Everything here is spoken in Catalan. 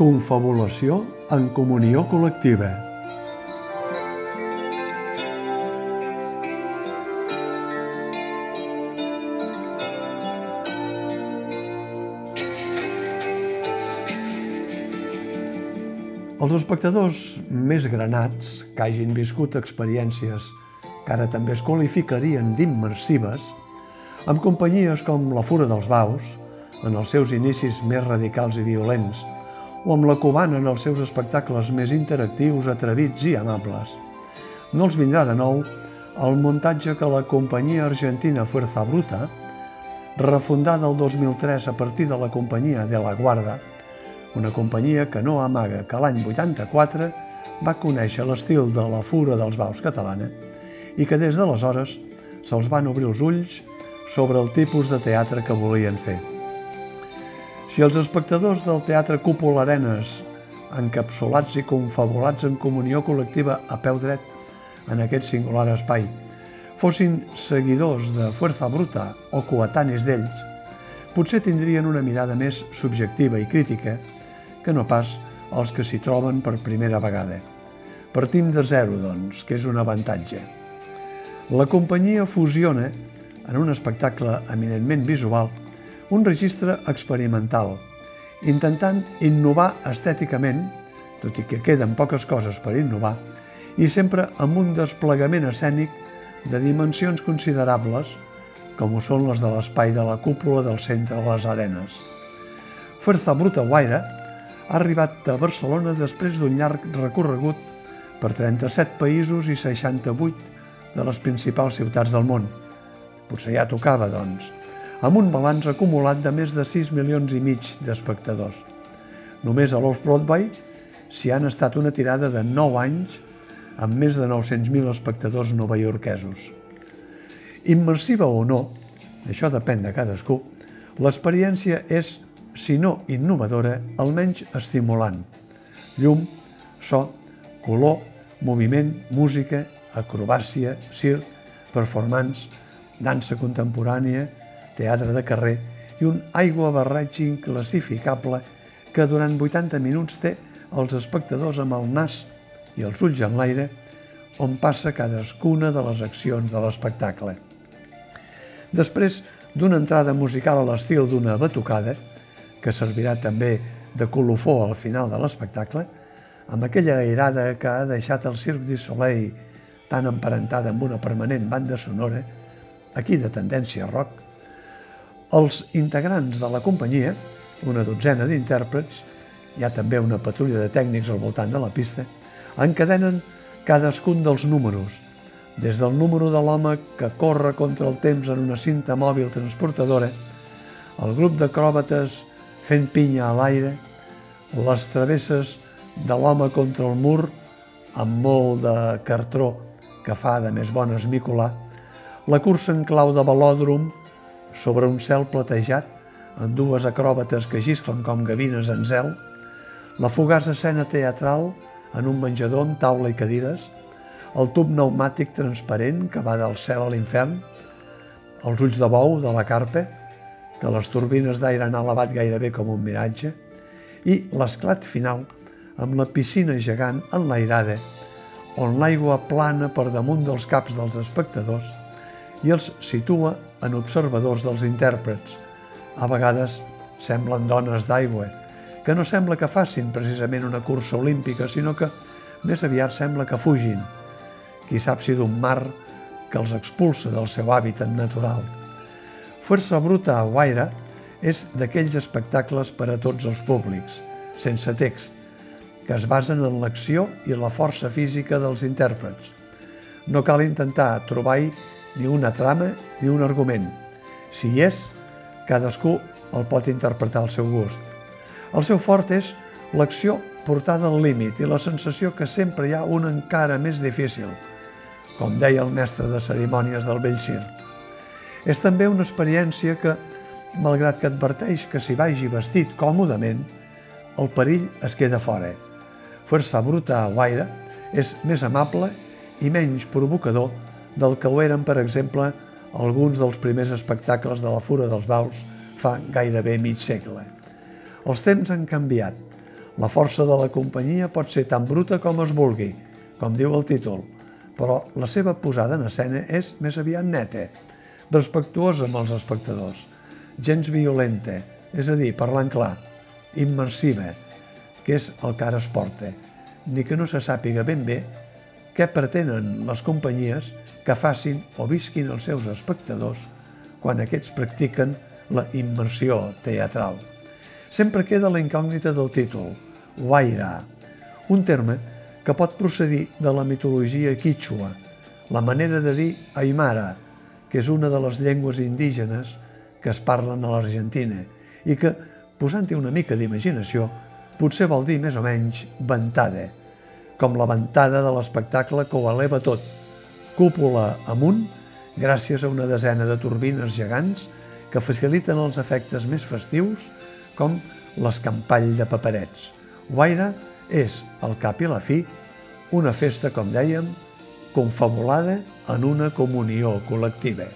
Confabulació en comunió col·lectiva. Els espectadors més granats que hagin viscut experiències que ara també es qualificarien d'immersives, amb companyies com La Fura dels Baus, en els seus inicis més radicals i violents, o amb la cubana en els seus espectacles més interactius, atrevits i amables. No els vindrà de nou el muntatge que la companyia argentina Fuerza Bruta, refundada el 2003 a partir de la companyia de la Guarda, una companyia que no amaga que l'any 84 va conèixer l'estil de la fura dels baus catalana i que des d'aleshores se'ls van obrir els ulls sobre el tipus de teatre que volien fer. Si els espectadors del Teatre Cúpula Arenes, encapsulats i confabulats en comunió col·lectiva a peu dret en aquest singular espai, fossin seguidors de Fuerza Bruta o coetanis d'ells, potser tindrien una mirada més subjectiva i crítica que no pas els que s'hi troben per primera vegada. Partim de zero, doncs, que és un avantatge. La companyia fusiona, en un espectacle eminentment visual, un registre experimental, intentant innovar estèticament, tot i que queden poques coses per innovar, i sempre amb un desplegament escènic de dimensions considerables, com ho són les de l'espai de la cúpula del centre de les arenes. Fuerza Bruta Guaira ha arribat a Barcelona després d'un llarg recorregut per 37 països i 68 de les principals ciutats del món. Potser ja tocava, doncs, amb un balanç acumulat de més de 6 milions i mig d'espectadors. Només a l'Off-Broadway s'hi han estat una tirada de 9 anys amb més de 900.000 espectadors novaiorquesos. Immersiva o no, això depèn de cadascú, l'experiència és si no innovadora, almenys estimulant. Llum, so, color, moviment, música, acrobàcia, circ, performance, dansa contemporània, teatre de carrer i un aigua barreig inclassificable que durant 80 minuts té els espectadors amb el nas i els ulls en l'aire on passa cadascuna de les accions de l'espectacle. Després d'una entrada musical a l'estil d'una batucada, que servirà també de colofó al final de l'espectacle, amb aquella airada que ha deixat el Cirque du Soleil tan emparentada amb una permanent banda sonora, aquí de tendència rock, els integrants de la companyia, una dotzena d'intèrprets, hi ha també una patrulla de tècnics al voltant de la pista, encadenen cadascun dels números, des del número de l'home que corre contra el temps en una cinta mòbil transportadora, el grup d'acròbates fent pinya a l'aire, les travesses de l'home contra el mur amb molt de cartró que fa de més bon esmicolar, la cursa en clau de velòdrom sobre un cel platejat amb dues acròbates que gisclen com gavines en zel, la fugaç escena teatral en un menjador amb taula i cadires, el tub pneumàtic transparent que va del cel a l'infern, els ulls de bou de la carpe, que les turbines d'aire han elevat gairebé com un miratge, i l'esclat final amb la piscina gegant enlairada, on l'aigua plana per damunt dels caps dels espectadors i els situa en observadors dels intèrprets. A vegades semblen dones d'aigua, que no sembla que facin precisament una cursa olímpica, sinó que més aviat sembla que fugin. Qui sap si d'un mar que els expulsa del seu hàbitat natural. Força Bruta a Guaire és d'aquells espectacles per a tots els públics, sense text, que es basen en l'acció i la força física dels intèrprets. No cal intentar trobar-hi ni una trama ni un argument. Si hi és, cadascú el pot interpretar al seu gust. El seu fort és l'acció portada al límit i la sensació que sempre hi ha una encara més difícil, com deia el mestre de cerimònies del vell circ. És també una experiència que, malgrat que adverteix que s'hi vagi vestit còmodament, el perill es queda fora. Força bruta a Guaire és més amable i menys provocador del que ho eren, per exemple, alguns dels primers espectacles de la Fura dels Baus fa gairebé mig segle. Els temps han canviat. La força de la companyia pot ser tan bruta com es vulgui, com diu el títol, però la seva posada en escena és més aviat neta, respectuosa amb els espectadors, gens violenta, és a dir, parlant clar, immersiva, que és el que ara es porta, ni que no se sàpiga ben bé què pretenen les companyies que facin o visquin els seus espectadors quan aquests practiquen la immersió teatral. Sempre queda la incògnita del títol, Waira, un terme que pot procedir de la mitologia quichua, la manera de dir Aymara, que és una de les llengües indígenes que es parlen a l'Argentina i que, posant-hi una mica d'imaginació, potser vol dir més o menys ventada, com la ventada de l'espectacle que ho eleva tot, cúpula amunt, gràcies a una desena de turbines gegants que faciliten els efectes més festius, com l'escampall de paperets. Guaira és, al cap i la fi, una festa, com dèiem, confabulada en una comunió col·lectiva.